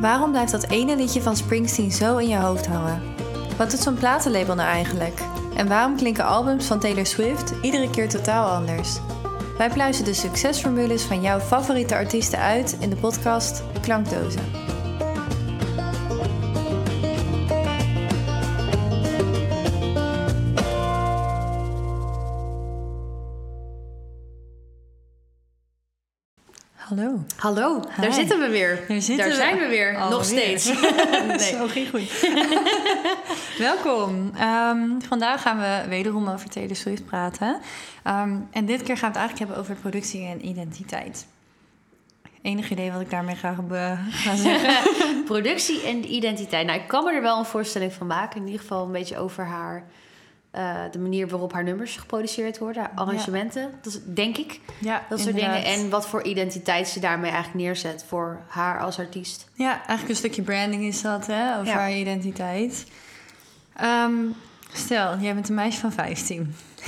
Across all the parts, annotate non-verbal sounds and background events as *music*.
Waarom blijft dat ene liedje van Springsteen zo in je hoofd hangen? Wat doet zo'n platenlabel nou eigenlijk? En waarom klinken albums van Taylor Swift iedere keer totaal anders? Wij pluizen de succesformules van jouw favoriete artiesten uit in de podcast Klankdozen. Hallo. Hallo, Hi. daar zitten we weer. Daar zitten we. zijn we weer. Nog steeds. *laughs* nee. Zo ging goed. *laughs* Welkom. Ehm, vandaag gaan we wederom over Taylor Swift praten. Ehm, en dit keer gaan we het eigenlijk hebben over productie en identiteit. Enig idee wat ik daarmee ga *laughs* zeggen? Productie en identiteit. Nou, ik kan me er wel een voorstelling van maken. In ieder geval een beetje over haar... eh, de manier waarop haar nummers geproduceerd worden. Haar arrangementen. Dat is, denk ik. ja, Dat soort inderdaad. dingen. En wat voor identiteit ze daarmee eigenlijk neerzet voor haar als artiest. Ja, eigenlijk een stukje branding is dat, hè? Ja. haar identiteit. Ehm, stel, jij bent een meisje van 15. *laughs*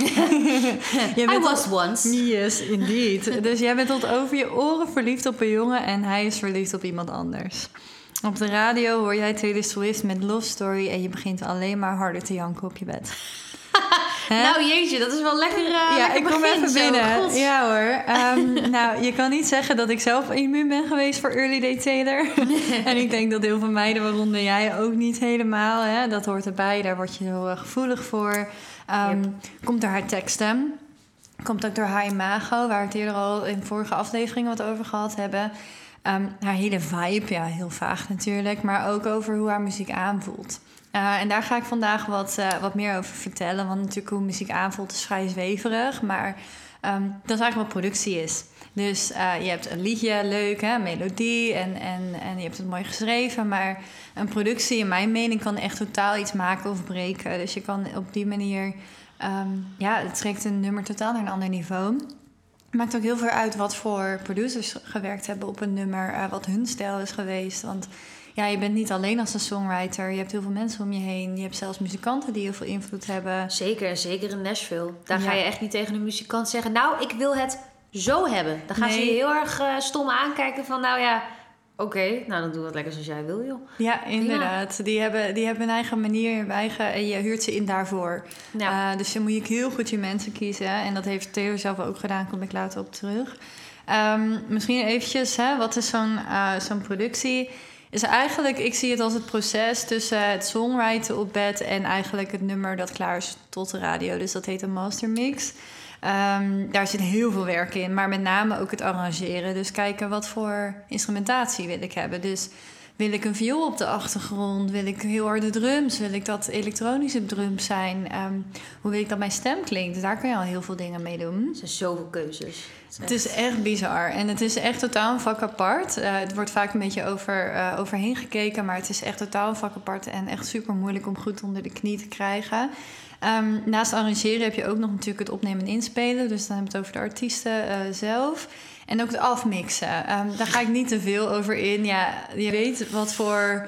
jij I bent was once. Yes, indeed. *laughs* dus jij bent tot over je oren verliefd op een jongen en hij is verliefd op iemand anders. Op de radio hoor jij Taylor Swift met Love Story en je begint alleen maar harder te janken op je bed. Hè? Nou jeetje, dat is wel lekker uh, ja, ik kom even binnen. Ja hoor. Ehm, *laughs* nou, je kan niet zeggen dat ik zelf immuun ben geweest voor Early Day Taylor. en ik denk dat heel veel meiden, waaronder jij, ook niet helemaal. Hè? Dat hoort erbij, daar word je heel gevoelig voor. Ehm, Komt door haar teksten. Komt ook door haar imago, waar we het eerder al in vorige afleveringen wat over gehad hebben. Ehm, haar hele vibe, ja, heel vaag natuurlijk, maar ook over hoe haar muziek aanvoelt. Eh, en daar ga ik vandaag wat, eh, wat meer over vertellen. Want natuurlijk hoe muziek aanvoelt is vrij zweverig. Maar ehm, dat is eigenlijk wat productie is. Dus eh, je hebt een liedje, leuk, hè, melodie en, en, en je hebt het mooi geschreven. Maar een productie, in mijn mening, kan echt totaal iets maken of breken. Dus je kan op die manier... ehm, ja, het trekt een nummer totaal naar een ander niveau. Maakt ook heel veel uit wat voor producers gewerkt hebben op een nummer. wat hun stijl is geweest. Want ja, je bent niet alleen als een songwriter. Je hebt heel veel mensen om je heen. Je hebt zelfs muzikanten die heel veel invloed hebben. Zeker, zeker in Nashville. Daar Ja. ga je echt niet tegen een muzikant zeggen... nou, ik wil het zo hebben. Dan gaan ze je heel erg eh, stom aankijken van... nou ja, oké, nou dan doe dat lekker zoals jij wil, joh. Ja, inderdaad. Die hebben, die hebben een eigen manier, hun eigen, en je huurt ze in daarvoor. Ja. Eh, dus dan moet je heel goed je mensen kiezen. En dat heeft Theo zelf ook gedaan, kom ik later op terug. Ehm, misschien eventjes, hè, wat is zo'n eh, zo'n productie? Is eigenlijk, ik zie het als het proces tussen het songwriten op bed en eigenlijk het nummer dat klaar is tot de radio. Dus dat heet een mastermix. Ehm, daar zit heel veel werk in, maar met name ook het arrangeren. Dus kijken wat voor instrumentatie wil ik hebben. Dus wil ik een viool op de achtergrond? Wil ik heel harde drums? Wil ik dat elektronische drums zijn? Ehm, hoe wil ik dat mijn stem klinkt? Daar kun je al heel veel dingen mee doen. Er zijn zoveel keuzes. Het is echt bizar. En het is echt totaal een vak apart. Eh, het wordt vaak een beetje over, eh, overheen gekeken. Maar het is echt totaal een vak apart. En echt super moeilijk om goed onder de knie te krijgen. Ehm, naast arrangeren heb je ook nog natuurlijk het opnemen en inspelen. Dus dan hebben we het over de artiesten eh, zelf. En ook het afmixen. Ehm, daar ga ik niet te veel over in. Ja, je weet wat voor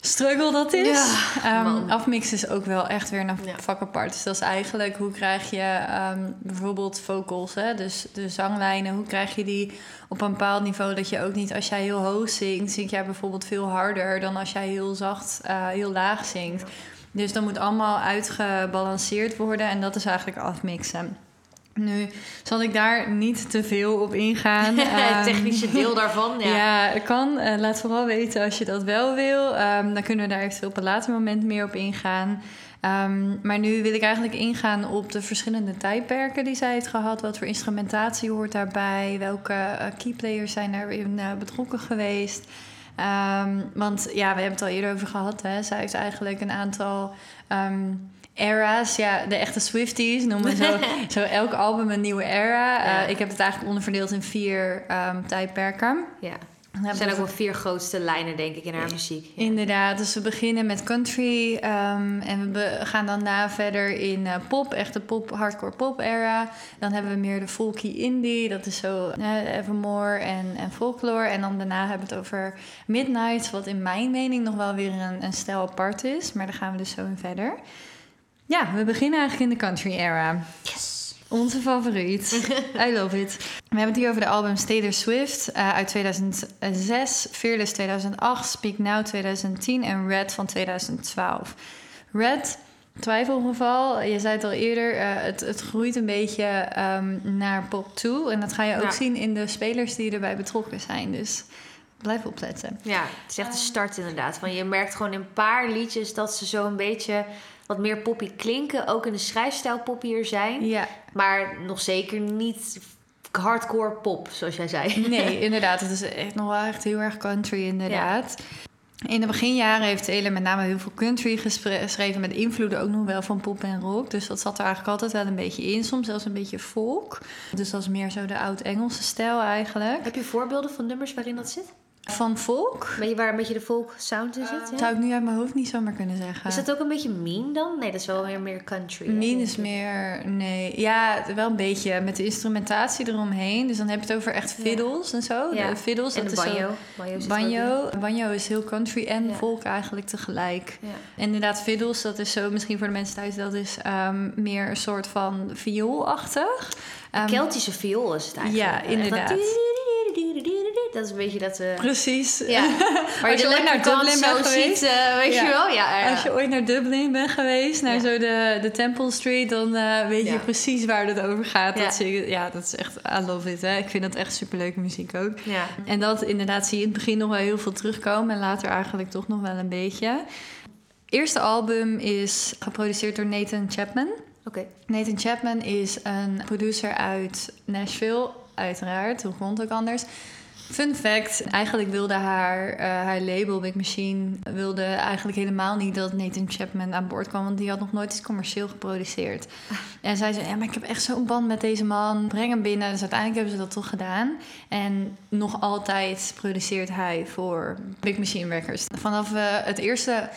struggle dat is. Ja, Ehm, afmixen is ook wel echt weer een Ja. vak apart. Dus dat is eigenlijk hoe krijg je ehm, bijvoorbeeld vocals, hè? dus de zanglijnen, hoe krijg je die op een bepaald niveau dat je ook niet als jij heel hoog zingt, zing jij bijvoorbeeld veel harder dan als jij heel zacht, eh, heel laag zingt. Dus dat moet allemaal uitgebalanceerd worden en dat is eigenlijk afmixen. Nu zal ik daar niet te veel op ingaan. *laughs* het Ehm, technische deel daarvan, ja. ja, het kan. Eh, laat vooral weten als je dat wel wil. Ehm, dan kunnen we daar eventueel op een later moment meer op ingaan. Ehm, maar nu wil ik eigenlijk ingaan op de verschillende tijdperken die zij heeft gehad. Wat voor instrumentatie hoort daarbij? Welke eh, keyplayers zijn daarin eh, betrokken geweest? Want ja, we hebben het al eerder over gehad. Hè? Zij heeft eigenlijk een aantal era's. Ja, de echte Swifties noemen zo, *laughs* zo elk album een nieuwe era. Ja. Eh, ik heb het eigenlijk onderverdeeld in vier ehm, tijdperken. ja. Dan Er zijn ook we- wel vier grootste lijnen, denk ik, in haar muziek. Ja. Inderdaad, dus we beginnen met country ehm, en we gaan daarna verder in eh, pop, echte pop, hardcore pop era. Dan hebben we meer de folky indie, dat is zo eh, Evermore en, en folklore. En dan daarna hebben we het over Midnight, wat in mijn mening nog wel weer een, een stijl apart is, maar daar gaan we dus zo in verder. Ja, we beginnen eigenlijk in de country era. Yes! Onze favoriet. *laughs* I love it. We hebben het hier over de albums Taylor Swift uh, uit 2006, Fearless 2008, Speak Now 2010 en Red van 2012. Red, twijfelgeval. Je zei het al eerder, uh, het, het groeit een beetje um, naar pop toe. En dat ga je ook ja. zien in de spelers die erbij betrokken zijn. Dus blijf opletten. Ja, het is echt de start inderdaad. Want je merkt gewoon in een paar liedjes dat ze zo een beetje wat meer poppy klinken. Ook in de schrijfstijl poppier zijn. Ja. Maar nog zeker niet hardcore pop, zoals jij zei. Nee, *laughs* inderdaad. Het is echt nog wel echt heel erg country, inderdaad. In de beginjaren heeft Taylor met name heel veel country geschreven... met invloeden ook nog wel van pop en rock. Dus dat zat er eigenlijk altijd wel een beetje in. Soms zelfs een beetje folk. Dus dat is meer zo de oud-Engelse stijl eigenlijk. Heb je voorbeelden van nummers waarin dat zit? Van folk? Weet je waar een beetje de folk sound in zit? Ja? Zou ik nu uit mijn hoofd niet zomaar kunnen zeggen. Is dat ook een beetje mean dan? Nee, dat is wel weer meer country. Mean is meer, nee. Ja, wel een beetje met de instrumentatie eromheen. Dus dan heb je het over echt fiddles ja. en zo. Ja. De fiddles, en dat de is banjo. Zo, banjo, banjo. banjo is heel country en ja. folk eigenlijk tegelijk. Ja. Inderdaad, fiddles, dat is zo, misschien voor de mensen thuis, dat is um, meer een soort van vioolachtig. Um, Keltische viool is het eigenlijk. Ja, inderdaad. Dat is een beetje dat... Uh... Precies. Ja. *laughs* Maar als je ooit naar Dublin bent geweest... Ziet, uh, weet ja. je wel? Ja, ja, Als je ooit naar Dublin bent geweest, naar zo de, de Temple Street... dan uh, weet je precies waar het over gaat. Ja. Dat, zingen. ja, dat is echt... I love it, hè. Ik vind dat echt superleuke muziek ook. Ja. En dat inderdaad zie je in het begin nog wel heel veel terugkomen... en later eigenlijk toch nog wel een beetje. eerste album is geproduceerd door Nathan Chapman... Oké. Nathan Chapman is een producer uit Nashville, uiteraard. Hoe het ook anders? Fun fact, eigenlijk wilde haar, uh, haar label Big Machine... wilde eigenlijk helemaal niet dat Nathan Chapman aan boord kwam... want die had nog nooit iets commercieel geproduceerd. *laughs* En zij zei, ja, maar ik heb echt zo'n band met deze man. Breng hem binnen. Dus uiteindelijk hebben ze dat toch gedaan. En nog altijd produceert hij voor Big Machine Records. Vanaf uh, het eerste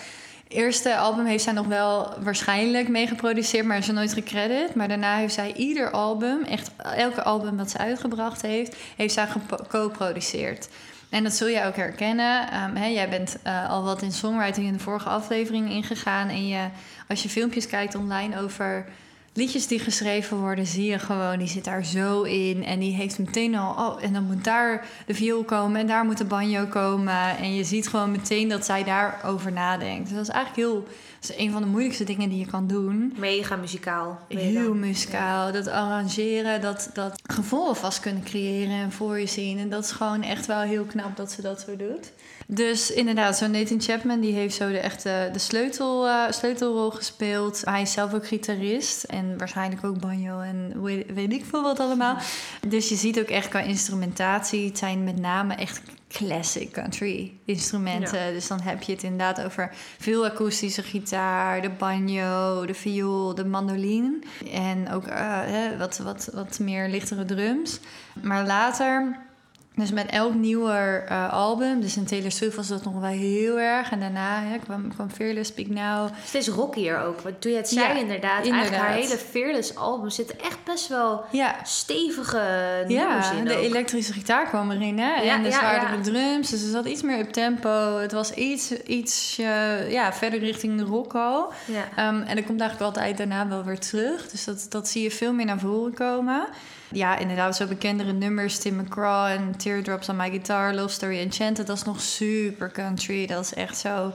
eerste album heeft zij nog wel waarschijnlijk mee geproduceerd, maar is er nooit gecredit. Maar daarna heeft zij ieder album, echt elke album dat ze uitgebracht heeft, heeft zij geco-produceerd. En dat zul je ook herkennen. Um, hè, jij bent uh, al wat in songwriting in de vorige aflevering ingegaan. En je, als je filmpjes kijkt online over liedjes die geschreven worden, zie je gewoon, die zit daar zo in. En die heeft meteen al, oh, en dan moet daar de viool komen en daar moet de banjo komen. En je ziet gewoon meteen dat zij daarover nadenkt. Dus dat is eigenlijk heel, dat is een van de moeilijkste dingen die je kan doen. Mega muzikaal. Heel muzikaal. Ja. Dat arrangeren, dat, dat gevoel vast kunnen creëren en voor je zien. En dat is gewoon echt wel heel knap dat ze dat zo doet. Dus inderdaad, zo'n Nathan Chapman die heeft zo de echte de sleutel, uh, sleutelrol gespeeld. Hij is zelf ook gitarist en waarschijnlijk ook banjo en weet, weet ik veel wat allemaal. Dus je ziet ook echt qua instrumentatie, het zijn met name echt classic country instrumenten. Ja. Dus dan heb je het inderdaad over veel akoestische gitaar, de banjo, de viool, de mandoline. En ook uh, hè, wat, wat, wat meer lichtere drums. Maar later dus met elk nieuwer uh, album, dus in Taylor Swift was dat nog wel heel erg. En daarna hè, kwam, kwam Fearless, Speak Now. Steeds rockier ook. Want toen je het zei Ja, inderdaad, inderdaad. eigenlijk haar hele Fearless album zitten echt best wel Ja, stevige nummers ja in de ook. elektrische gitaar kwam erin, hè? Ja, en de zwaardere drums. Dus er zat iets meer op tempo. Het was iets, iets uh, ja, verder richting de rock al. Um, en dat komt eigenlijk altijd daarna wel weer terug. Dus dat, dat zie je veel meer naar voren komen. Ja, inderdaad, zo bekendere nummers. Tim McGraw en Teardrops on My Guitar, Love Story Enchanted. Dat is nog super country. Dat is echt zo...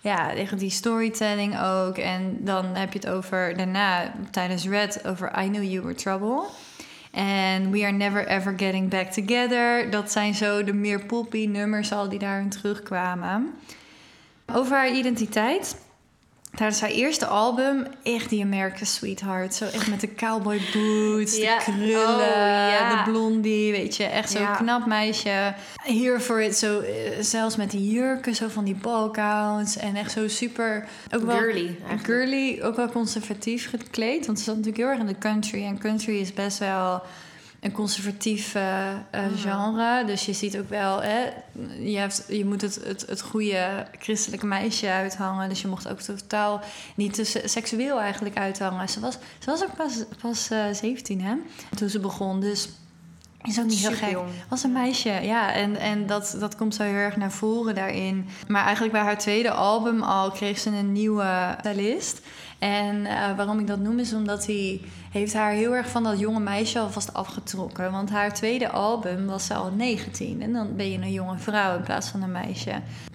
Ja, die storytelling ook. En dan heb je het over daarna, tijdens Red, over I Knew You Were Trouble. En We Are Never Ever Getting Back Together. Dat zijn zo de meer poppy nummers al die daarin terugkwamen. Over haar identiteit. Tijdens haar eerste album, echt die American Sweetheart. Zo echt met de cowboy boots, Ja. de krullen, Oh, ja. de blondie, weet je. Echt zo'n Ja. knap meisje. Here for it, zo, eh, zelfs met die jurken, zo van die ballgowns. En echt zo super... Ook wel Girly eigenlijk. girly, ook wel conservatief gekleed. Want ze zat natuurlijk heel erg in de country. En country is best wel een conservatief eh, eh, Mhm. genre. Dus je ziet ook wel, hè, je, hebt, je moet het, het, het goede christelijke meisje uithangen. Dus je mocht ook totaal niet te se- seksueel eigenlijk uithangen. Ze was, ze was ook pas, pas eh 17, hè, toen ze begon. Dus is ook niet heel gek. Was een meisje, ja. En, en dat, dat komt zo heel erg naar voren daarin. Maar eigenlijk bij haar tweede album al kreeg ze een nieuwe stylist. En uh, waarom ik dat noem is omdat hij heeft haar heel erg van dat jonge meisje alvast afgetrokken. Want haar tweede album was ze al 19. En dan ben je een jonge vrouw in plaats van een meisje.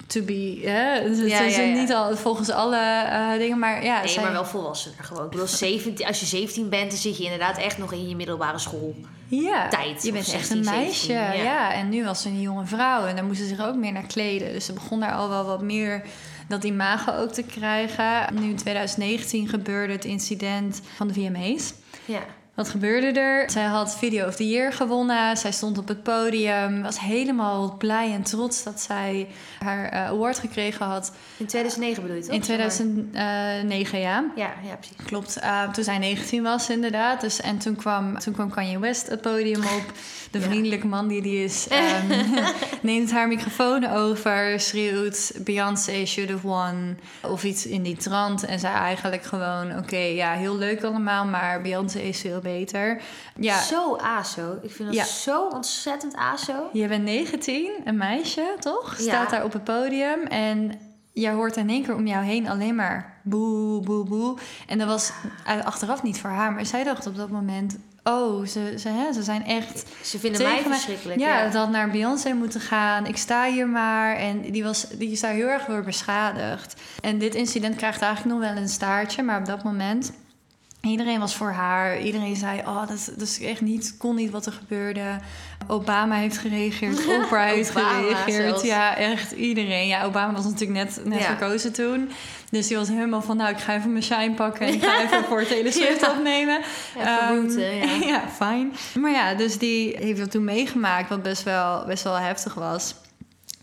To be, hè? Dus Ja, het is ja, ja. niet al volgens alle eh, dingen, maar ja. Nee, zij- maar wel volwassener gewoon. Ik bedoel, 17, als je 17 bent, dan zit je inderdaad echt nog in je middelbare school. ja, tijd, Je bent echt 16, een meisje, 17, ja. ja. En nu was ze een jonge vrouw en daar moest ze zich ook meer naar kleden. Dus ze begon daar al wel wat meer dat imago ook te krijgen. Nu in 2019 gebeurde het incident van de VMA's. Ja. Wat gebeurde er? Zij had Video of the Year gewonnen. Zij stond op het podium. Was helemaal blij en trots dat zij haar eh, award gekregen had. In 2009 bedoel je toch? In 2009, ja. Ja, ja, precies. Klopt, uh, toen zij 19 was inderdaad. Dus, en toen kwam, toen kwam Kanye West het podium *laughs* op. De Ja. vriendelijke man die die is. ehm, *laughs* neemt haar microfoon over, schreeuwt... Beyoncé should have won. Of iets in die trant. En zei eigenlijk gewoon... Oké, ja, heel leuk allemaal, maar Beyoncé is veel beter. Ja, Zo aso. Ik vind dat Ja. zo ontzettend aso. je bent 19, een meisje, toch? Ja. Staat daar op het podium en jij hoort in één keer om jou heen alleen maar boe, boe, boe. En dat was achteraf niet voor haar, maar zij dacht op dat moment... Oh, ze, ze, hè, ze zijn echt Ze vinden mij mij- verschrikkelijk. Ja, Ja, had naar Beyoncé moeten gaan. Ik sta hier maar. En die, was, die is daar heel erg door beschadigd. En dit incident krijgt eigenlijk nog wel een staartje. Maar op dat moment... Iedereen was voor haar. Iedereen zei, oh, dat, dat is echt niet, kon niet wat er gebeurde. Obama heeft gereageerd. *laughs* Oprah heeft gereageerd. zelfs. Ja, echt iedereen. Ja, Obama was natuurlijk net, net Ja. verkozen toen. Dus die was helemaal van, nou, ik ga even mijn shine pakken. En ik ga even voor Taylor Swift *laughs* Ja. opnemen. Ehm, rooten, ja. *laughs* ja, fijn. Maar ja, dus die heeft dat toen meegemaakt, wat best wel, best wel heftig was.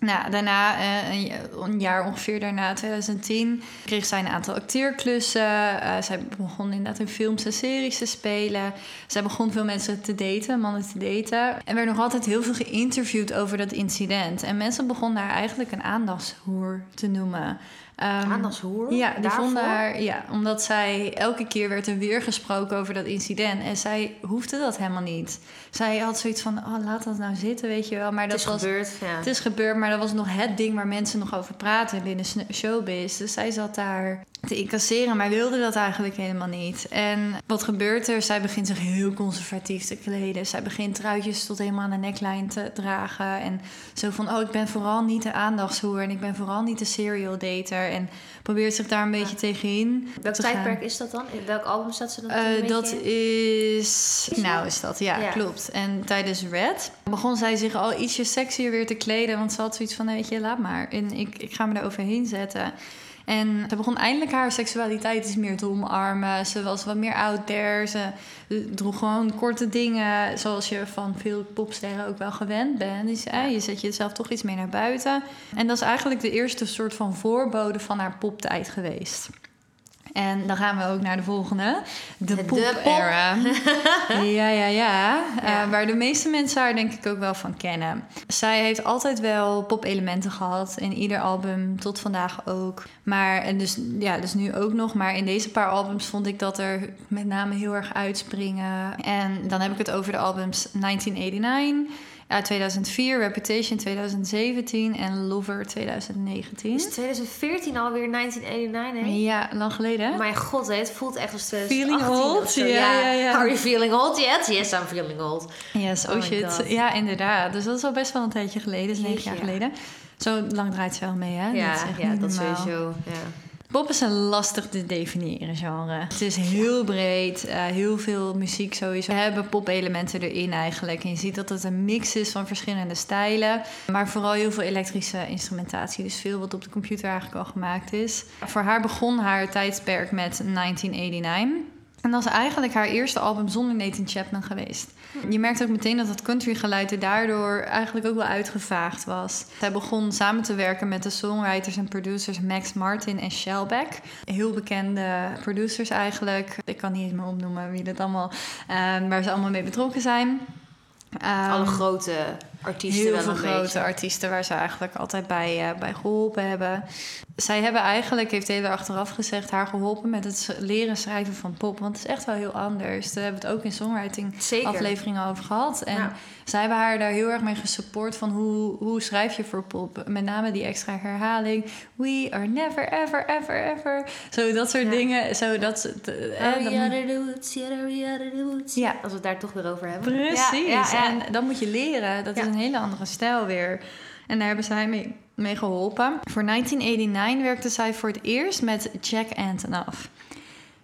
Nou, daarna, eh, een, ja- een jaar ongeveer daarna, 2010, kreeg zij een aantal acteerklussen. Eh, zij begon inderdaad in films en series te spelen. Zij begon veel mensen te daten, mannen te daten. En werd nog altijd heel veel geïnterviewd over dat incident. En mensen begonnen haar eigenlijk een aandachtshoer te noemen. Ehm, Aandachtshoer? ja, die Daarvoor? vonden haar, ja, omdat zij elke keer werd er weer gesproken over dat incident. En zij hoefde dat helemaal niet. Zij had zoiets van, oh, laat dat nou zitten, weet je wel. Maar Het dat is was, gebeurd, ja. het is gebeurd, maar dat was nog het ding waar mensen nog over praten binnen showbiz. Dus zij zat daar te incasseren, maar wilde dat eigenlijk helemaal niet. En wat gebeurt er? Zij begint zich heel conservatief te kleden. Zij begint truitjes tot helemaal aan de neckline te dragen. En zo van, oh, ik ben vooral niet de aandachtshoer en ik ben vooral niet de serial dater. En probeert zich daar een beetje tegenin Welk te gaan. tijdperk is dat dan? In welk album staat ze dan? beetje dat is. Nou, is dat, ja, Ja. klopt. En tijdens Red begon zij zich al ietsje sexier weer te kleden. Want ze had zoiets van: weet je, laat maar. En ik, ik ga me er overheen zetten. En ze begon eindelijk haar seksualiteit iets meer te omarmen. Ze was wat meer out there. Ze droeg gewoon korte dingen. Zoals je van veel popsterren ook wel gewend bent. Dus je zet jezelf toch iets meer naar buiten. En dat is eigenlijk de eerste soort van voorbode van haar poptijd geweest. En dan gaan we ook naar de volgende. De De pop era. *laughs* ja, ja, ja. Eh, waar de meeste mensen haar denk ik ook wel van kennen. Zij heeft altijd wel pop-elementen gehad. In ieder album, tot vandaag ook. Maar, en dus, ja, dus nu ook nog. Maar in deze paar albums vond ik dat er met name heel erg uitspringen. En dan heb ik het over de albums 1989... Uit 2004, Reputation 2017 en Lover 2019. Is 2014 alweer 1989, hè? Ja, lang geleden. Mijn god, hè, het voelt echt als Feeling 2018 old? of zo. Ja, ja, ja. Are you feeling old yet? Yes, I'm feeling old. Yes, oh, Oh shit. God. Ja, inderdaad. Dus dat is al best wel een tijdje geleden. Dat is negen jaar geleden. Zo lang draait ze wel mee, hè? Ja, Dat ja dat sowieso. Ja. Pop is een lastig te definiëren genre. Het is heel breed, eh, heel veel muziek sowieso. We hebben pop-elementen erin eigenlijk. En je ziet dat het een mix is van verschillende stijlen. Maar vooral heel veel elektrische instrumentatie. Dus veel wat op de computer eigenlijk al gemaakt is. Voor haar begon haar tijdperk met 1989. En dat is eigenlijk haar eerste album zonder Nathan Chapman geweest. Je merkt ook meteen dat het countrygeluid er daardoor eigenlijk ook wel uitgevaagd was. Zij begon samen te werken met de songwriters en producers Max Martin en Shellback. Heel bekende producers eigenlijk. Ik kan niet eens meer opnoemen wie dat allemaal, eh, waar ze allemaal mee betrokken zijn. Ehm, Alle grote artiesten heel wel veel grote beetje. artiesten waar ze eigenlijk altijd bij, eh, bij geholpen hebben. Zij hebben eigenlijk, heeft Taylor achteraf gezegd, haar geholpen met het leren schrijven van pop. Want het is echt wel heel anders. Daar hebben we het ook in songwriting Zeker. afleveringen over gehad. En Ja. zij hebben haar daar heel erg mee gesupport van hoe, hoe schrijf je voor pop. Met name die extra herhaling. We are never, ever, ever, ever. Zo dat soort Ja. dingen. Zo dat, eh, dan ja. Als we het daar toch weer over hebben. Precies. Ja. En dan moet je leren. Dat is een hele andere stijl weer. En daar hebben zij mee, mee geholpen. Voor 1989 werkte zij voor het eerst met Jack Antonoff.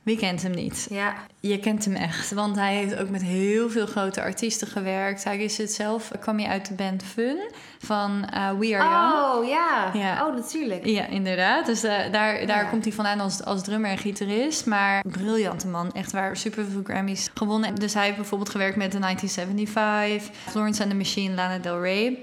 Wie kent hem niet? Ja. Je kent hem echt, want hij heeft ook met heel veel grote artiesten gewerkt. Hij is het zelf, kwam je uit de band Fun van eh, We Are Young. Oh, ja. Ja. Oh, natuurlijk. Ja, inderdaad. Dus eh, daar, daar Ja. komt hij vandaan als, als drummer en gitarist. Maar briljante man. Echt waar, super veel Grammys gewonnen. Dus hij heeft bijvoorbeeld gewerkt met de 1975, Florence and the Machine, Lana Del Rey.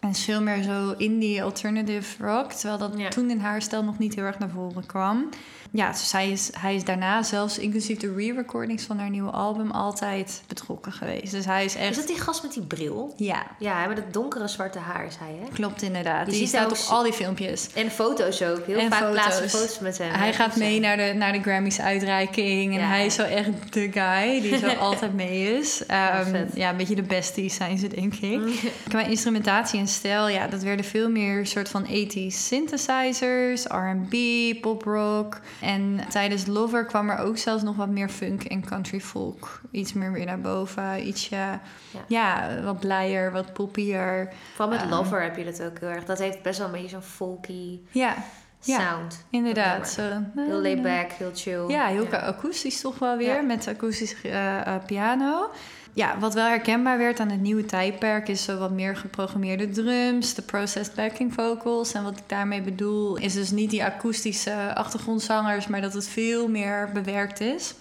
En is veel meer zo indie alternative rock. Terwijl dat Ja. toen in haar stijl nog niet heel erg naar voren kwam. Ja, dus hij is, hij is daarna zelfs inclusief de re-recordings van haar nieuwe album altijd betrokken geweest. Dus hij is echt... Is dat die gast met die bril? Ja, Ja, met dat donkere zwarte haar is hij, hè? klopt inderdaad. Je Die ziet staat op al die filmpjes. En foto's ook. Heel En vaak foto's. plaatsen foto's met hem. Hij gaat is mee hem. naar de, naar de Grammys uitreiking. En Ja. hij is zo echt de guy die zo *laughs* altijd mee is. Ja, Ehm, ja, een beetje de besties zijn ze, denk ik. *laughs* Qua instrumentatie en stijl, ja, dat werden veel meer soort van 80s synthesizers, R&B, pop rock. En tijdens Lover kwam er ook zelfs nog wat meer funk en country folk. Iets meer weer naar boven, ietsje, ja, wat blijer, wat poppier. Vooral met Ehm. Lover heb je dat ook heel erg. Dat heeft best wel een beetje zo'n folky Ja, Ja, sound. inderdaad. Zo, Heel laid back, heel chill. Ja, heel akoestisch toch wel weer, Ja. met akoestische eh, eh, piano. Ja, wat wel herkenbaar werd aan het nieuwe tijdperk is zo wat meer geprogrammeerde drums, de processed backing vocals. En wat ik daarmee bedoel is dus niet die akoestische achtergrondzangers, maar dat het veel meer bewerkt is.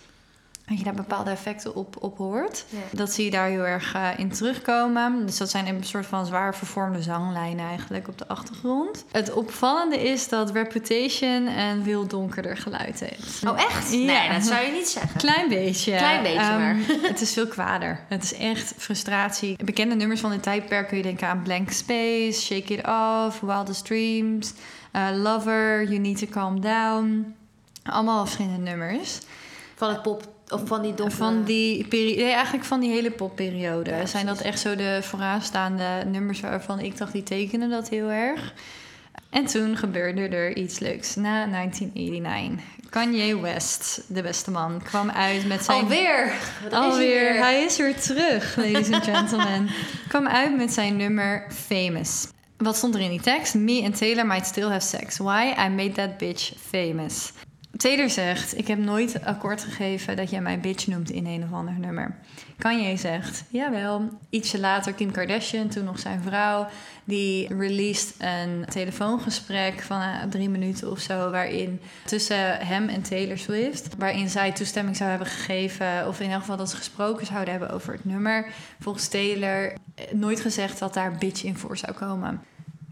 Dat je daar bepaalde effecten op, op hoort. Ja. Dat zie je daar heel erg eh, in terugkomen. Dus dat zijn een soort van zwaar vervormde zanglijnen eigenlijk op de achtergrond. Het opvallende is dat Reputation een veel donkerder geluid heeft. Oh, echt? Ja. Nee, dat zou je niet zeggen. Klein beetje. Klein beetje Ehm, maar. *laughs* Het is veel kwader. Het is echt frustratie. Bekende nummers van dit tijdperk kun je denken aan Blank Space, Shake It Off, Wildest Dreams, eh, Lover, You Need to Calm Down. Allemaal verschillende nummers. Van het pop, of van die donkere... Van die periode, nee, eigenlijk van die hele popperiode. Ja, zijn dat echt zo de vooraanstaande nummers waarvan ik dacht, die tekenen dat heel erg. En toen gebeurde er iets leuks. Na 1989. Kanye West, de beste man, kwam uit met zijn... Alweer! Is Alweer, weer? hij is weer terug, ladies and gentlemen. *laughs* kwam uit met zijn nummer Famous. Wat stond er in die tekst? Me and Taylor might still have sex. Why? I made that bitch famous. Taylor zegt, ik heb nooit akkoord gegeven dat jij mij bitch noemt in een of ander nummer. Kanye zegt, jawel. Ietsje later Kim Kardashian, toen nog zijn vrouw, die released een telefoongesprek van eh, drie minuten of zo, waarin tussen hem en Taylor Swift, waarin zij toestemming zou hebben gegeven, of in elk geval dat ze gesproken zouden hebben over het nummer. Volgens Taylor eh, nooit gezegd dat daar bitch in voor zou komen.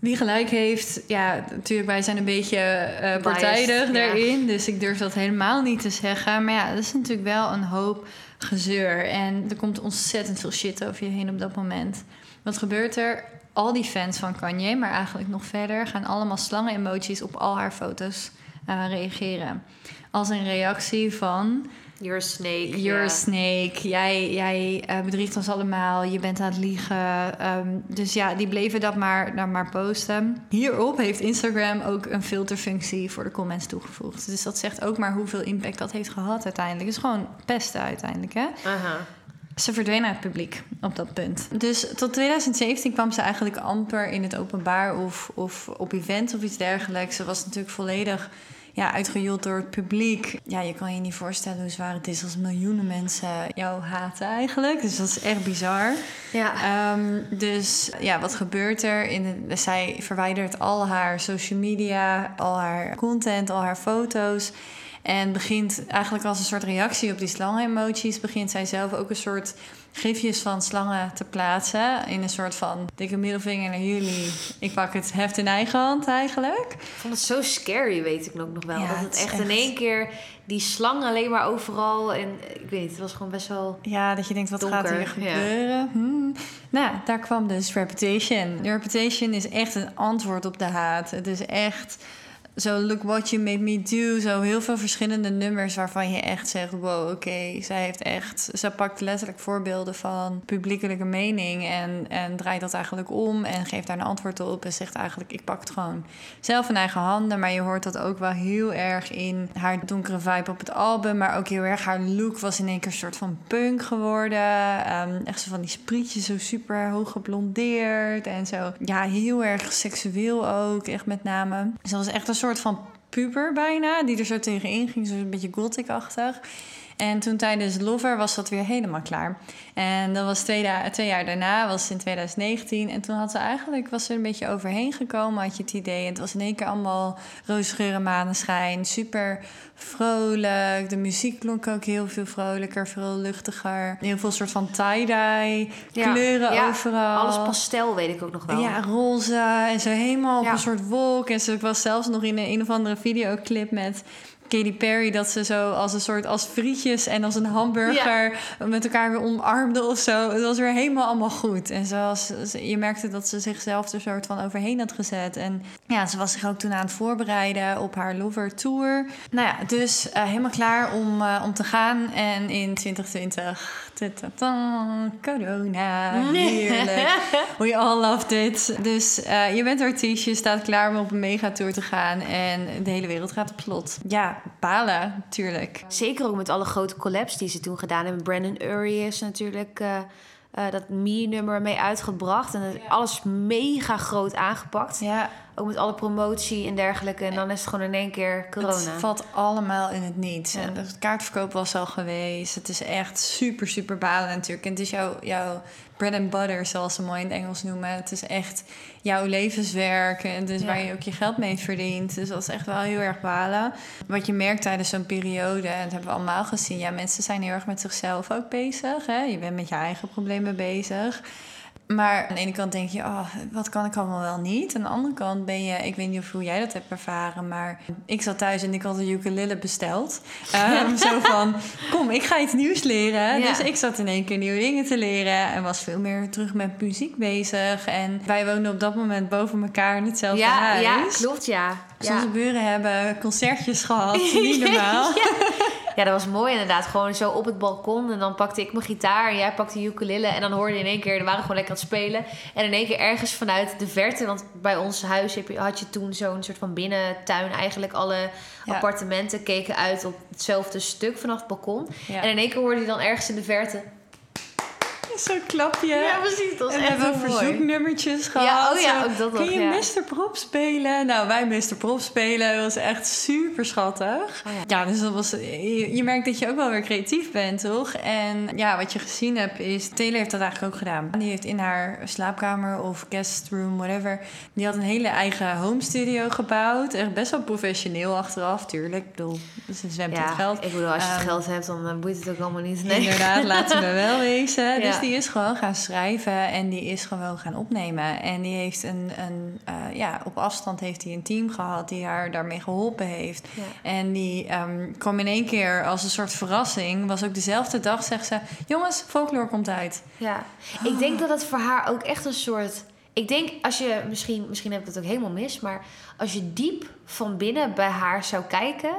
Wie gelijk heeft, ja, natuurlijk, wij zijn een beetje eh partijdig ja. daarin. Dus ik durf dat helemaal niet te zeggen. Maar ja, dat is natuurlijk wel een hoop gezeur. En er komt ontzettend veel shit over je heen op dat moment. Wat gebeurt er? Al die fans van Kanye, maar eigenlijk nog verder, gaan allemaal slangen-emoties op al haar foto's eh, reageren. Als een reactie van. You're a snake. You're a snake. Jij, jij eh, bedriegt ons allemaal. Je bent aan het liegen. Ehm, dus ja, die bleven dat maar, dan maar posten. Hierop heeft Instagram ook een filterfunctie voor de comments toegevoegd. Dus dat zegt ook maar hoeveel impact dat heeft gehad uiteindelijk. Het is gewoon pesten uiteindelijk, hè? Aha. Ze verdween uit het publiek op dat punt. Dus tot 2017 kwam ze eigenlijk amper in het openbaar of, of op events of iets dergelijks. Ze was natuurlijk volledig ja, uitgejoeld door het publiek. Ja, je kan je niet voorstellen hoe zwaar het is als miljoenen mensen jou haten eigenlijk. Dus dat is echt bizar. Ja. Ehm, dus ja, wat gebeurt er? In de, zij verwijdert al haar social media, al haar content, al haar foto's. En begint eigenlijk als een soort reactie op die slangen-emoties... begint zij zelf ook een soort gifjes van slangen te plaatsen... in een soort van dikke middelvinger naar jullie. Ik pak het heft in eigen hand eigenlijk. Ik vond het zo scary, weet ik nog wel. Ja, dat het echt, echt- in één keer die slang alleen maar overal. En ik weet niet, het was gewoon best wel. Ja, dat je denkt, wat gaat hier ja. gebeuren? Hmm. nou, daar kwam dus Reputation. Reputation is echt een antwoord op de haat. Het is echt zo Look What You Made Me Do. Zo heel veel verschillende nummers waarvan je echt zegt... wow, oké, zij heeft echt... Ze pakt letterlijk voorbeelden van publiekelijke mening... En, en draait dat eigenlijk om en geeft daar een antwoord op... en zegt eigenlijk, ik pak het gewoon zelf in eigen handen. Maar je hoort dat ook wel heel erg in haar donkere vibe op het album... maar ook heel erg haar look was in één keer een soort van punk geworden. Um, echt zo van die sprietjes, zo super hoog geblondeerd en zo. Ja, heel erg seksueel ook, echt met name. Ze was echt een soort soort van puber bijna, die er zo tegenin ging, zo een beetje gothic-achtig. En toen tijdens Lover was dat weer helemaal klaar. En dat was twee, twee jaar daarna, was in 2019. En toen had ze eigenlijk, was ze er een beetje overheen gekomen, had je het idee. Het was in één keer allemaal roosgeuren maneschijn, super vrolijk. De muziek klonk ook heel veel vrolijker, veel luchtiger. Heel veel soort van tie-dye, kleuren ja, overal. Alles pastel, weet ik ook nog wel. Ja, roze en zo helemaal op een soort wolk. En ze was zelfs nog in een, een of andere videoclip met Katy Perry dat ze zo als een soort als frietjes en als een hamburger met elkaar weer omarmden of zo. Het was weer helemaal allemaal goed. En zoals je merkte dat ze zichzelf er soort van overheen had gezet. En ja, ze was zich ook toen aan het voorbereiden op haar Lover Tour. Nou ja, dus uh, helemaal klaar om, uh, om te gaan. En in 2020 corona, heerlijk. *laughs* We all loved it. Dus uh, je bent artiest, je staat klaar om op een megatour te gaan... en de hele wereld gaat op slot. Ja, balen, natuurlijk. Zeker ook met alle grote collabs die ze toen gedaan hebben. Brandon Urie is natuurlijk... Uh, uh, dat Me-nummer mee uitgebracht. En alles mega groot aangepakt. Ja. Ook met alle promotie en dergelijke. En dan is het gewoon in één keer corona. Het valt allemaal in het niet. En het kaartverkoop was al geweest. Het is echt super, super balen natuurlijk. En het is jouw, jouw bread and butter, zoals ze mooi in het Engels noemen. Het is echt jouw levenswerk. En dus waar je ook je geld mee verdient. Dus dat is echt wel heel erg balen. Wat je merkt tijdens zo'n periode, en dat hebben we allemaal gezien. Ja, mensen zijn heel erg met zichzelf ook bezig. Hè? Je bent met je eigen problemen bezig. Maar aan de ene kant denk je, oh, wat kan ik allemaal wel niet? Aan de andere kant ben je, ik weet niet of hoe jij dat hebt ervaren, maar ik zat thuis en ik had een ukulele besteld. Um, *laughs* zo van, kom, ik ga iets nieuws leren. Dus ik zat in één keer nieuwe dingen te leren en was veel meer terug met muziek bezig. En wij woonden op dat moment boven elkaar in hetzelfde ja, huis. Ja, klopt, ja. Dus onze buren hebben concertjes gehad, niet *laughs* normaal. Ja, dat was mooi inderdaad. Gewoon zo op het balkon. En dan pakte ik mijn gitaar en jij pakte je ukulele. En dan hoorde je in één keer, er waren gewoon lekker aan het spelen. En in één keer ergens vanuit de verte, want bij ons huis heb je, had je toen zo'n soort van binnentuin. Eigenlijk alle appartementen keken uit op hetzelfde stuk vanaf het balkon. En in één keer hoorde je dan ergens in de verte Zo'n klapje. Ja, precies. Dat en we hebben verzoeknummertjes gehad. Ja, oh ja, ook dat Kun je ja. Mr. Prop spelen? Nou, wij Mr. Prop spelen. Dat was echt super schattig. Oh ja. ja. dus dat was... Je, je, merkt dat je ook wel weer creatief bent, toch? En ja, wat je gezien hebt is... Taylor heeft dat eigenlijk ook gedaan. Die heeft in haar slaapkamer of guest room, whatever... Die had een hele eigen home studio gebouwd. Echt best wel professioneel achteraf, tuurlijk. Ik bedoel, dus ze zwemt ja, het geld. ik bedoel, als je het um, geld hebt, dan boeit het ook allemaal niet. Nee. Inderdaad, laten we wel wezen. *laughs* Dus die is gewoon gaan schrijven en die is gewoon gaan opnemen. En die heeft een, een uh, ja, op afstand heeft hij een team gehad die haar daarmee geholpen heeft. Ja. En die um, kwam in één keer als een soort verrassing. Was ook dezelfde dag, zegt ze: Jongens, folklore komt uit. Ja, oh. ik denk dat het voor haar ook echt een soort. Ik denk als je misschien, misschien heb ik het ook helemaal mis, maar als je diep van binnen bij haar zou kijken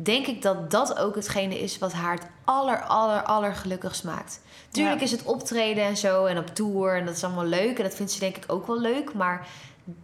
denk ik dat dat ook hetgene is wat haar het aller, aller, aller gelukkigst maakt. Tuurlijk ja. is het optreden en zo en op tour en dat is allemaal leuk. En dat vindt ze denk ik ook wel leuk. Maar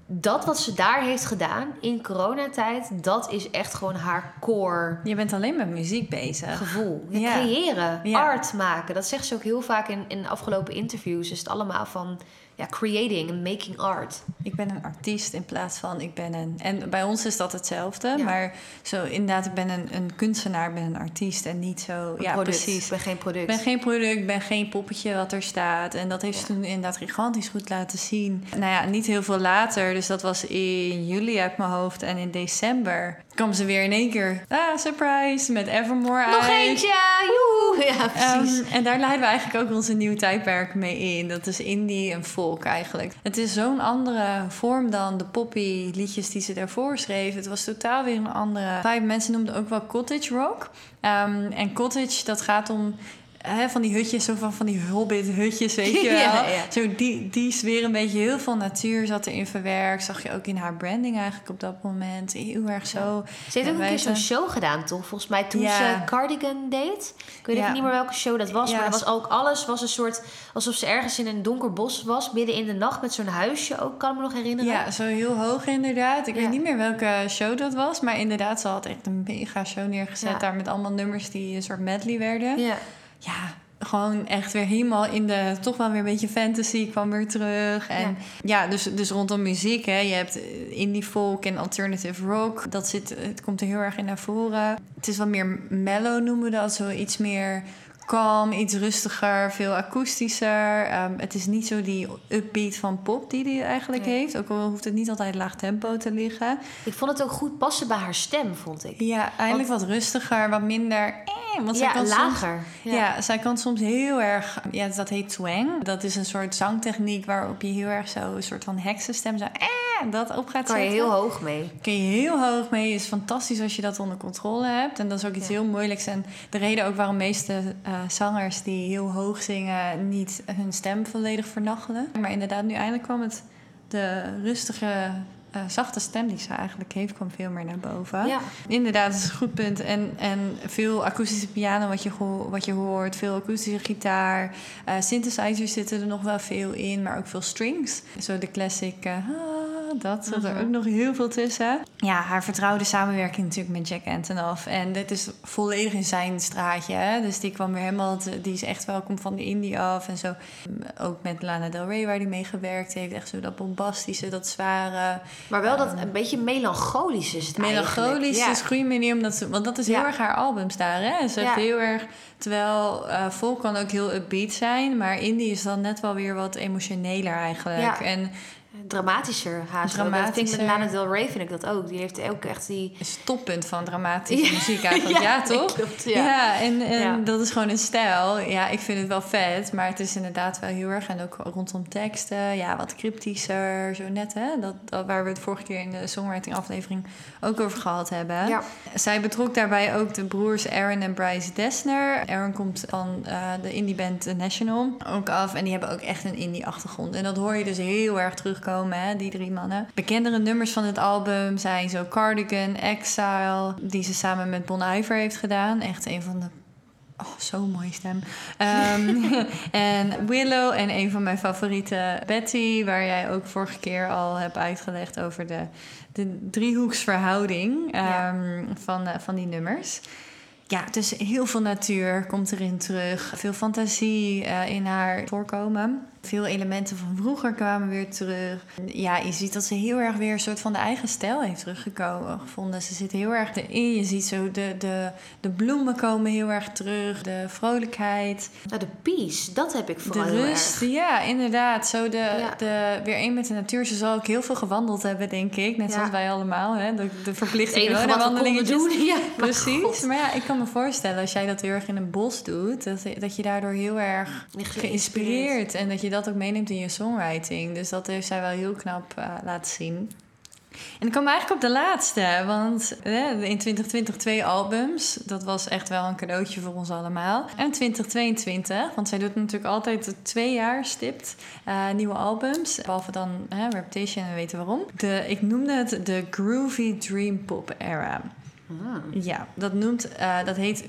dat wat ze daar heeft gedaan in coronatijd, dat is echt gewoon haar core. Je bent alleen met muziek bezig. Gevoel. Ja. Creëren, ja. art maken. Dat zegt ze ook heel vaak in, in de afgelopen interviews. Is het allemaal van ja, creating en making art. Ik ben een artiest in plaats van ik ben een. En bij ons is dat hetzelfde. Ja. Maar zo inderdaad, ik ben een, een kunstenaar, ben een artiest en niet zo. Een ja, product. precies. Ik ben geen product. Ik ben geen product, ben geen poppetje wat er staat. En dat heeft ze toen inderdaad gigantisch goed laten zien. Nou ja, niet heel veel later. Dus dat was in juli uit mijn hoofd. En in december kwam ze weer in één keer. Ah, surprise! Met Evermore Nog uit. eentje! Joehoe! Ja, precies. Um, en daar leiden we eigenlijk ook onze nieuwe tijdperk mee in. Dat is indie en folk eigenlijk. Het is zo'n andere vorm dan de poppy liedjes die ze daarvoor schreef. Het was totaal weer een andere vibe. Mensen noemden ook wel cottage rock. Um, en cottage, dat gaat om hè, van die hutjes, zo van, van die hobbit-hutjes, weet *laughs* je wel. Ja, ja. Zo die, die sfeer, een beetje heel veel natuur zat erin verwerkt. Zag je ook in haar branding eigenlijk op dat moment. Heel erg zo. Ze heeft ook een keer zo'n show gedaan, toch? Volgens mij toen ze Cardigan deed. Ik weet even niet meer welke show dat was. Maar dat ze- was ook alles was een soort... Alsof ze ergens in een donker bos was. Midden in de nacht met zo'n huisje ook. Kan ik me nog herinneren. Ja, zo heel hoog inderdaad. Ik weet niet meer welke show dat was. Maar inderdaad, ze had echt een mega show neergezet daar met allemaal nummers die een soort medley werden. Ja. Ja, gewoon echt weer helemaal in de toch wel weer een beetje fantasy kwam weer terug. En ja, dus, dus rondom muziek, hè, je hebt indie folk en alternative rock. Dat zit, het komt er heel erg in naar voren. Het is wat meer mellow noemen we dat, zo iets meer kalm, iets rustiger, veel akoestischer. Ehm, het is niet zo die upbeat van pop die hij eigenlijk Nee. heeft. Ook al hoeft het niet altijd laag tempo te liggen. Ik vond het ook goed passen bij haar stem, vond ik. Ja, eigenlijk wat rustiger, wat minder... Want zij Ja, soms- lager. Ja. zij kan soms heel erg... Ja, dat heet twang. Dat is een soort zangtechniek waarop je heel erg zo... een soort van heksenstem zo... Eh, dat op gaat Kan je zetten. heel hoog mee. Kun je heel hoog mee. is fantastisch als je dat onder controle hebt. En dat is ook iets Ja. heel moeilijks. En de reden ook waarom meeste eh, zangers die heel hoog zingen... niet hun stem volledig vernachelen. Maar inderdaad, nu eindelijk kwam het... de rustige, eh, zachte stem die ze eigenlijk heeft... kwam veel meer naar boven. Ja. Inderdaad, dat is een goed punt. En, en veel akoestische piano wat je, wat je hoort. Veel akoestische gitaar. Eh, synthesizers zitten er nog wel veel in. Maar ook veel strings. Zo de classic... eh, dat zat er Mhm. ook nog heel veel tussen. Ja, haar vertrouwde samenwerking natuurlijk met Jack Antonoff. En dit is volledig in zijn straatje. Hè? Dus die kwam weer helemaal... te- die is echt welkom van de indie af. En zo ook met Lana Del Rey waar hij mee gewerkt heeft. Echt zo dat bombastische, dat zware... Maar wel dat een beetje melancholisch is het Melancholisch eigenlijk. Ja. is een goede manier omdat ze, want dat is heel Ja. erg haar albums daar, hè? Ze heeft heel erg, terwijl eh folk kan ook heel upbeat zijn, maar indie is dan net wel weer wat emotioneler eigenlijk. Ja. En Dramatischer haast. wel. Dat vind ik met Dramatischer. Lana Del Rey vind ik dat ook. Die heeft ook echt die... een stoppunt van dramatische Ja. muziek *laughs* eigenlijk, ja, toch? klopt, ja. en, en Ja. dat is gewoon een stijl. Ja, ik vind het wel vet, maar het is inderdaad wel heel erg. En ook rondom teksten, ja, wat cryptischer, zo net, hè? Dat, dat waar we het vorige keer in de songwriting aflevering ook over gehad hebben. Ja. Zij betrok daarbij ook de broers Aaron en Bryce Dessner. Aaron komt van eh, de indie band The National ook af. En die hebben ook echt een indie achtergrond. En dat hoor je dus heel erg terugkomen, hè, die drie mannen. Bekendere nummers van het album zijn zo Cardigan, Exile... die ze samen met Bon Iver heeft gedaan. Echt een van de Oh, zo'n mooie stem. Ehm, *laughs* en Willow en een van mijn favorieten, Betty, waar jij ook vorige keer al hebt uitgelegd over de, de driehoeksverhouding Ja. ehm, van, eh, van die nummers. Ja, dus heel veel natuur komt erin terug. Veel fantasie eh, in haar voorkomen. Veel elementen van vroeger kwamen weer terug. Ja, je ziet dat ze heel erg weer een soort van de eigen stijl heeft teruggekomen gevonden. Ze zit heel erg erin. Je ziet zo de, de, de bloemen komen heel erg terug. De vrolijkheid. Nou, de peace, dat heb ik vooral de rust. erg. Ja, inderdaad. Zo de, Ja. de, weer één met de natuur. Ze zal ook heel veel gewandeld hebben, denk ik. Net Ja. zoals wij allemaal. Hè? De, de verplichte coronawandelingetjes. doen. *laughs* Ja, Precies. God. Maar ja, ik kan me voorstellen als jij dat heel erg in een bos doet, dat, dat je daardoor heel erg geïnspireerd en dat je dat ook meeneemt in je songwriting. Dus dat heeft zij wel heel knap eh, laten zien. En dan komen we eigenlijk op de laatste, want eh, in 2020 twee albums. Dat was echt wel een cadeautje voor ons allemaal. En 2022, want zij doet natuurlijk altijd twee jaar stipt eh, nieuwe albums. Behalve dan eh, Reputation en we weten waarom. De, ik noemde het de Groovy Dream Pop Era. Ja, dat, noemt, eh, dat heet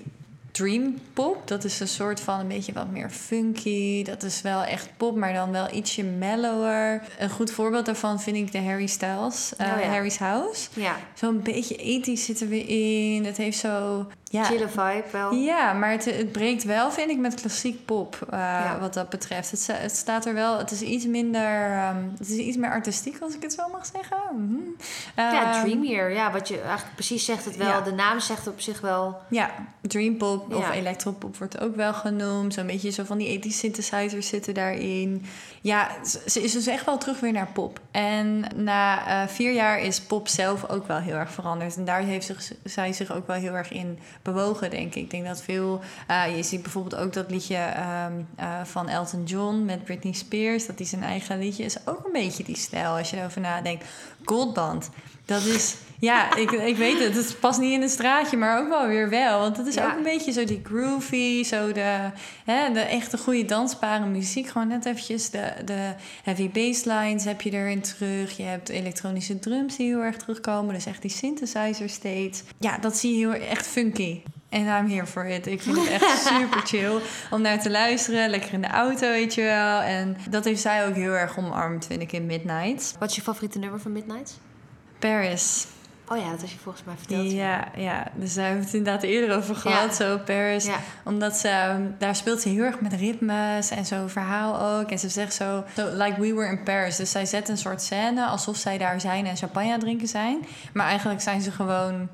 dream pop. Dat is een soort van een beetje wat meer funky. Dat is wel echt pop, maar dan wel ietsje mellower. Een goed voorbeeld daarvan vind ik de Harry Styles, eh, Oh ja. Harry's House. Ja, Zo'n beetje ethisch zit er weer in. Het heeft zo... Ja, chille vibe wel. ja, maar het, het breekt wel, vind ik, met klassiek pop uh, Ja. wat dat betreft. Het, het staat er wel, het is iets minder, ehm, het is iets meer artistiek, als ik het zo mag zeggen. Mhm. Ja, Ehm, dreamier. Ja, wat je eigenlijk precies zegt het wel. Ja. De naam zegt op zich wel. Ja, dreampop of electropop wordt ook wel genoemd. Zo'n beetje zo van die ethische synthesizers zitten daarin. Ja, ze- ze is dus echt wel terug weer naar pop. En na eh, vier jaar is pop zelf ook wel heel erg veranderd. En daar heeft zich, zij zich ook wel heel erg in bewogen, denk ik. Ik denk dat veel... eh, je ziet bijvoorbeeld ook dat liedje ehm, eh, van Elton John met Britney Spears. Dat die zijn eigen liedje is ook een beetje die stijl, als je erover nadenkt. Goldband. Dat is Ja, ik, ik weet het. Het past niet in een straatje, maar ook wel weer wel. Want het is Ja. ook een beetje zo die groovy, zo de, hè, de echte goede dansbare muziek. Gewoon net eventjes de, de heavy basslines heb je erin terug. Je hebt elektronische drums die heel erg terugkomen. Dus echt die synthesizer steeds. Ja, dat zie je heel echt funky. En I'm here for it. Ik vind het echt *laughs* super chill om naar te luisteren. Lekker in de auto, weet je wel. En dat heeft zij ook heel erg omarmd, vind ik, in Midnight. Wat is je favoriete nummer van Midnight? Paris. Oh ja, dat had je volgens mij verteld. Ja, ja, dus daar hebben we het inderdaad eerder over gehad, zo Paris. Ja. Omdat ze, ehm, daar speelt ze heel erg met ritmes en zo'n verhaal ook. En ze zegt zo, so, like we were in Paris. Dus zij zet een soort scène alsof zij daar zijn en champagne drinken zijn. Maar eigenlijk zijn ze gewoon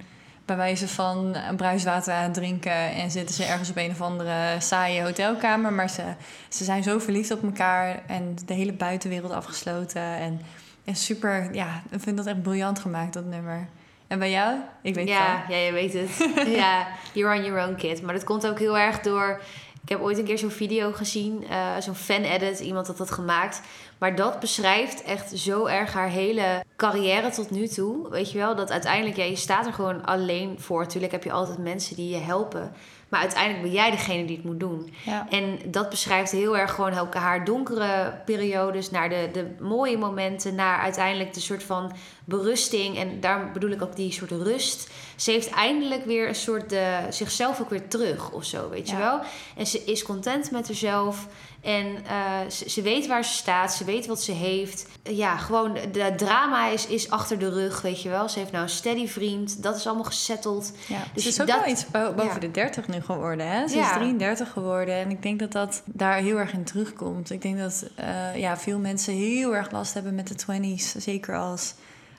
bij wijze van bruiswater aan het drinken... en zitten ze ergens op een of andere saaie hotelkamer. Maar ze, ze zijn zo verliefd op elkaar en de hele buitenwereld afgesloten. En, en super, ja, ik vind dat echt briljant gemaakt, dat nummer. En bij jou? Ik weet het ja, wel. ja, je weet het. *laughs* ja, you're on your own kid. Maar dat komt ook heel erg door... Ik heb ooit een keer zo'n video gezien, eh, zo'n fan-edit. Iemand had dat gemaakt. Maar dat beschrijft echt zo erg haar hele carrière tot nu toe. Weet je wel, dat uiteindelijk, ja, je staat er gewoon alleen voor. Tuurlijk heb je altijd mensen die je helpen. Maar uiteindelijk ben jij degene die het moet doen. Ja. En dat beschrijft heel erg gewoon ook haar donkere periodes, naar de, de mooie momenten, naar uiteindelijk de soort van berusting. En daar bedoel ik ook die soort rust. Ze heeft eindelijk weer een soort de, zichzelf ook weer terug of zo, weet je wel. En ze is content met zichzelf. En eh, ze, ze weet waar ze staat, ze weet wat ze heeft. Ja, gewoon de drama is, is achter de rug, weet je wel. Ze heeft nou een steady vriend, dat is allemaal gesetteld. Ja, Dus ze is ook dat- wel iets bo- boven ja. de 30 nu geworden. Hè? Ze Ja. is 33 geworden. En ik denk dat dat daar heel erg in terugkomt. Ik denk dat eh, ja, veel mensen heel erg last hebben met de 20s. Zeker als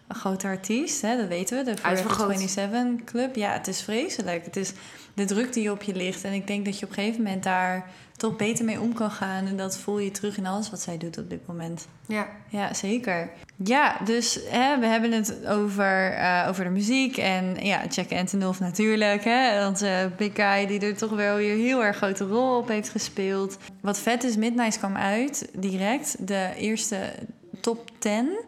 een grote artiest. Hè? Dat weten we. De Forever Uitvergroot. 27 Club. Ja, het is vreselijk. Het is de druk die op je ligt. En ik denk dat je op een gegeven moment daar toch beter mee om kan gaan. En dat voel je terug in alles wat zij doet op dit moment. Ja. Ja, zeker. Ja, dus hè, we hebben het over, eh, over de muziek. En ja, Jack Antonoff natuurlijk. Hè, onze big guy die er toch wel weer heel erg grote rol op heeft gespeeld. Wat vet is, Midnight kwam uit direct. De eerste top 10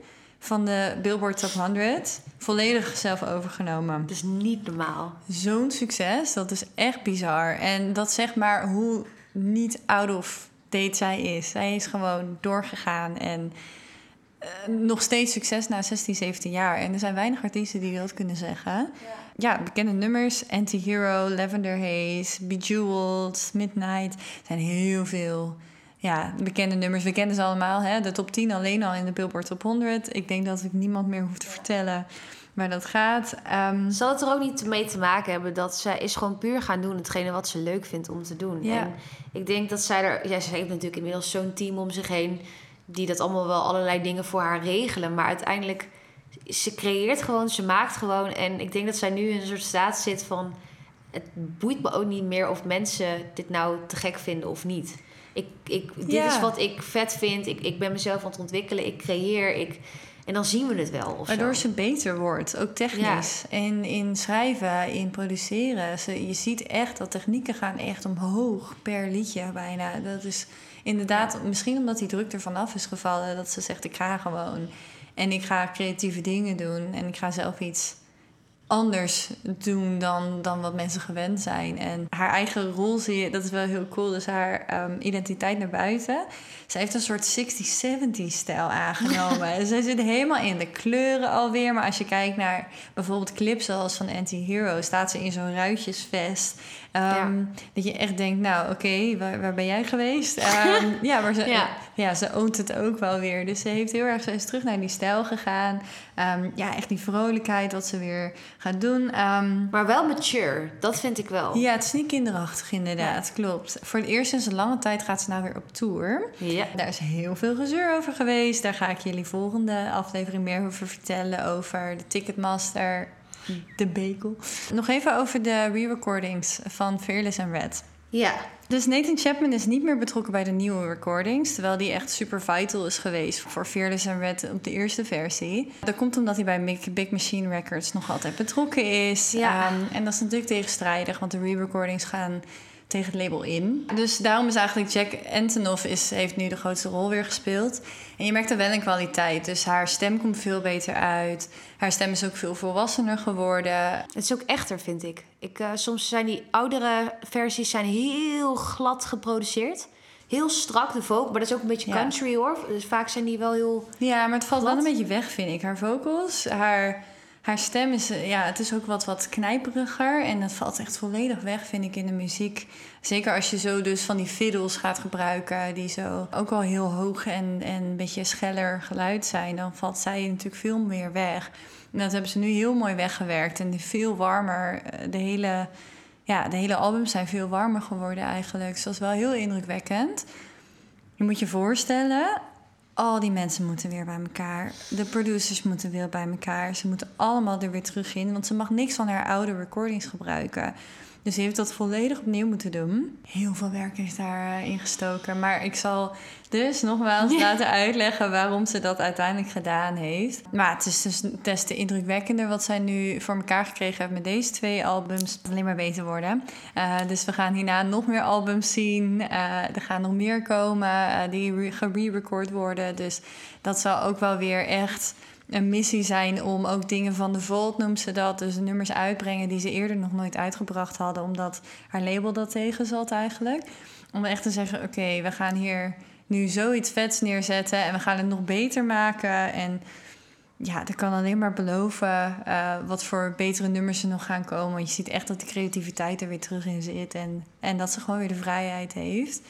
van de Billboard Top 100. Volledig zelf overgenomen. Dat is niet normaal. Zo'n succes, dat is echt bizar. En dat zegt maar hoe niet out of date zij is. Zij is gewoon doorgegaan en eh, nog steeds succes na 16, 17 jaar. En er zijn weinig artiesten die dat kunnen zeggen. Ja, bekende nummers. Anti-Hero, Lavender Haze, Bejeweled, Midnight. Er zijn heel veel ja, bekende nummers. We kennen ze allemaal. Hè? De top 10 alleen al in de Billboard Top 100. Ik denk dat ik niemand meer hoef te vertellen waar dat gaat. Ehm, Zal het er ook niet mee te maken hebben dat zij is gewoon puur gaan doen hetgene wat ze leuk vindt om te doen. Ja. En ik denk dat zij er, ja, ze heeft natuurlijk inmiddels zo'n team om zich heen die dat allemaal wel allerlei dingen voor haar regelen, maar uiteindelijk ze creëert gewoon, ze maakt gewoon en ik denk dat zij nu in een soort staat zit van het boeit me ook niet meer of mensen dit nou te gek vinden of niet. Ik, ik, dit Ja. is wat ik vet vind. Ik, ik ben mezelf aan het ontwikkelen. Ik creëer. Ik, en dan zien we het wel. Waardoor zo. ze beter wordt, ook technisch. En in schrijven, in produceren. Ze, je ziet echt dat technieken gaan echt omhoog per liedje bijna. Dat is inderdaad, misschien omdat die druk er vanaf is gevallen, dat ze zegt: ik ga gewoon. En ik ga creatieve dingen doen. En ik ga zelf iets anders doen dan, dan wat mensen gewend zijn. En haar eigen rol zie je, dat is wel heel cool. Dus haar ehm, identiteit naar buiten. Ze heeft een soort 60s, 70s stijl aangenomen. *laughs* En Zij zit helemaal in de kleuren alweer. Maar als je kijkt naar bijvoorbeeld clips zoals van Anti-Hero... staat ze in zo'n ruitjesvest. Ehm, Dat je echt denkt, nou oké, waar, waar ben jij geweest? Ehm, *laughs* ja, maar ze, Ja. ja. ze oont het ook wel weer. Dus ze heeft heel erg, ze is terug naar die stijl gegaan. Ehm, ja, echt die vrolijkheid wat ze weer gaat doen. Maar wel mature. Dat vind ik wel. ja, het is niet kinderachtig inderdaad, klopt. Voor het eerst sinds een lange tijd gaat ze nou weer op tour. Ja. Daar is heel veel gezeur over geweest. Daar ga ik jullie volgende aflevering meer over vertellen. Over de Ticketmaster, *laughs* de Bekel. Nog even over de re-recordings van Fearless and Red. Ja. Dus Nathan Chapman is niet meer betrokken bij de nieuwe recordings. Terwijl die echt super vital is geweest voor Fearless and Red op de eerste versie. Dat komt omdat hij bij Big, Big Machine Records nog altijd betrokken is. Ja. Ehm, en dat is natuurlijk tegenstrijdig, want de re-recordings gaan tegen het label in. Dus daarom is eigenlijk Jack Antonoff is, heeft nu de grootste rol weer gespeeld. En je merkt er wel een kwaliteit. Dus haar stem komt veel beter uit. Haar stem is ook veel volwassener geworden. Het is ook echter, vind ik. ik uh, soms zijn die oudere versies zijn heel glad geproduceerd. Heel strak, de vocal. Maar dat is ook een beetje country hoor. Dus vaak zijn die wel heel. Ja, maar het valt wel een beetje weg, vind ik. Haar vocals, haar haar stem is, eh, ja, het is ook wat, wat knijperiger. En dat valt echt volledig weg, vind ik, in de muziek. Zeker als je zo dus van die fiddles gaat gebruiken, die zo ook al heel hoog en, en een beetje scheller geluid zijn, dan valt zij natuurlijk veel meer weg. En dat hebben ze nu heel mooi weggewerkt en veel warmer. Eh, de hele, ja, de hele albums zijn veel warmer geworden eigenlijk. Dus dat is wel heel indrukwekkend. Je moet je voorstellen, al die mensen moeten weer bij elkaar. De producers moeten weer bij elkaar. Ze moeten allemaal er weer terug in, want ze mag niks van haar oude recordings gebruiken. Dus ze heeft dat volledig opnieuw moeten doen. Heel veel werk is daarin gestoken. Maar ik zal dus nogmaals ja. laten uitleggen waarom ze dat uiteindelijk gedaan heeft. Maar het is dus des te indrukwekkender wat zij nu voor elkaar gekregen heeft met deze twee albums. Alleen maar beter worden. Uh, dus we gaan hierna nog meer albums zien. Uh, er gaan nog meer komen uh, die gere-record worden. Dus dat zal ook wel weer echt een missie zijn om ook dingen van de Vault, noemt ze dat. Dus nummers uitbrengen die ze eerder nog nooit uitgebracht hadden. Omdat haar label dat tegen zat eigenlijk. Om echt te zeggen, oké, we gaan hier nu zoiets vets neerzetten. En we gaan het nog beter maken. En ja, dat kan alleen maar beloven uh, wat voor betere nummers er nog gaan komen. Want je ziet echt dat de creativiteit er weer terug in zit. En, en dat ze gewoon weer de vrijheid heeft.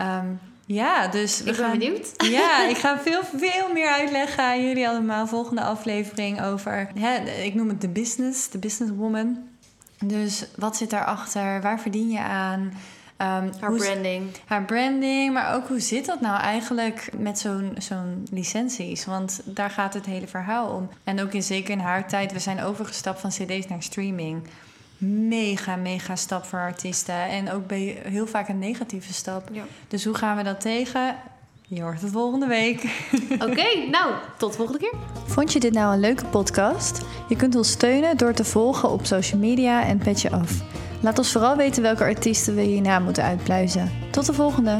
Um, ja, dus ik ben gaan, benieuwd. *laughs* Ja, ik ga *laughs* veel, veel meer uitleggen aan jullie allemaal. Volgende aflevering over, hè, ik noem het de business, de businesswoman. Dus wat zit daarachter? Waar verdien je aan? Um, haar branding. Haar branding, maar ook hoe zit dat nou eigenlijk met zo'n zo'n licenties? Want daar gaat het hele verhaal om. En ook in, zeker in haar tijd, we zijn overgestapt van CD's naar streaming mega, mega stap voor artiesten. En ook bij heel vaak een negatieve stap. Ja. Dus hoe gaan we dat tegen? Je hoort het volgende week. Oké, *laughs* nou, tot de volgende keer. Vond je dit nou een leuke podcast? Je kunt ons steunen door te volgen op social media en Petje Af. Laat ons vooral weten welke artiesten we hierna moeten uitpluizen. Tot de volgende!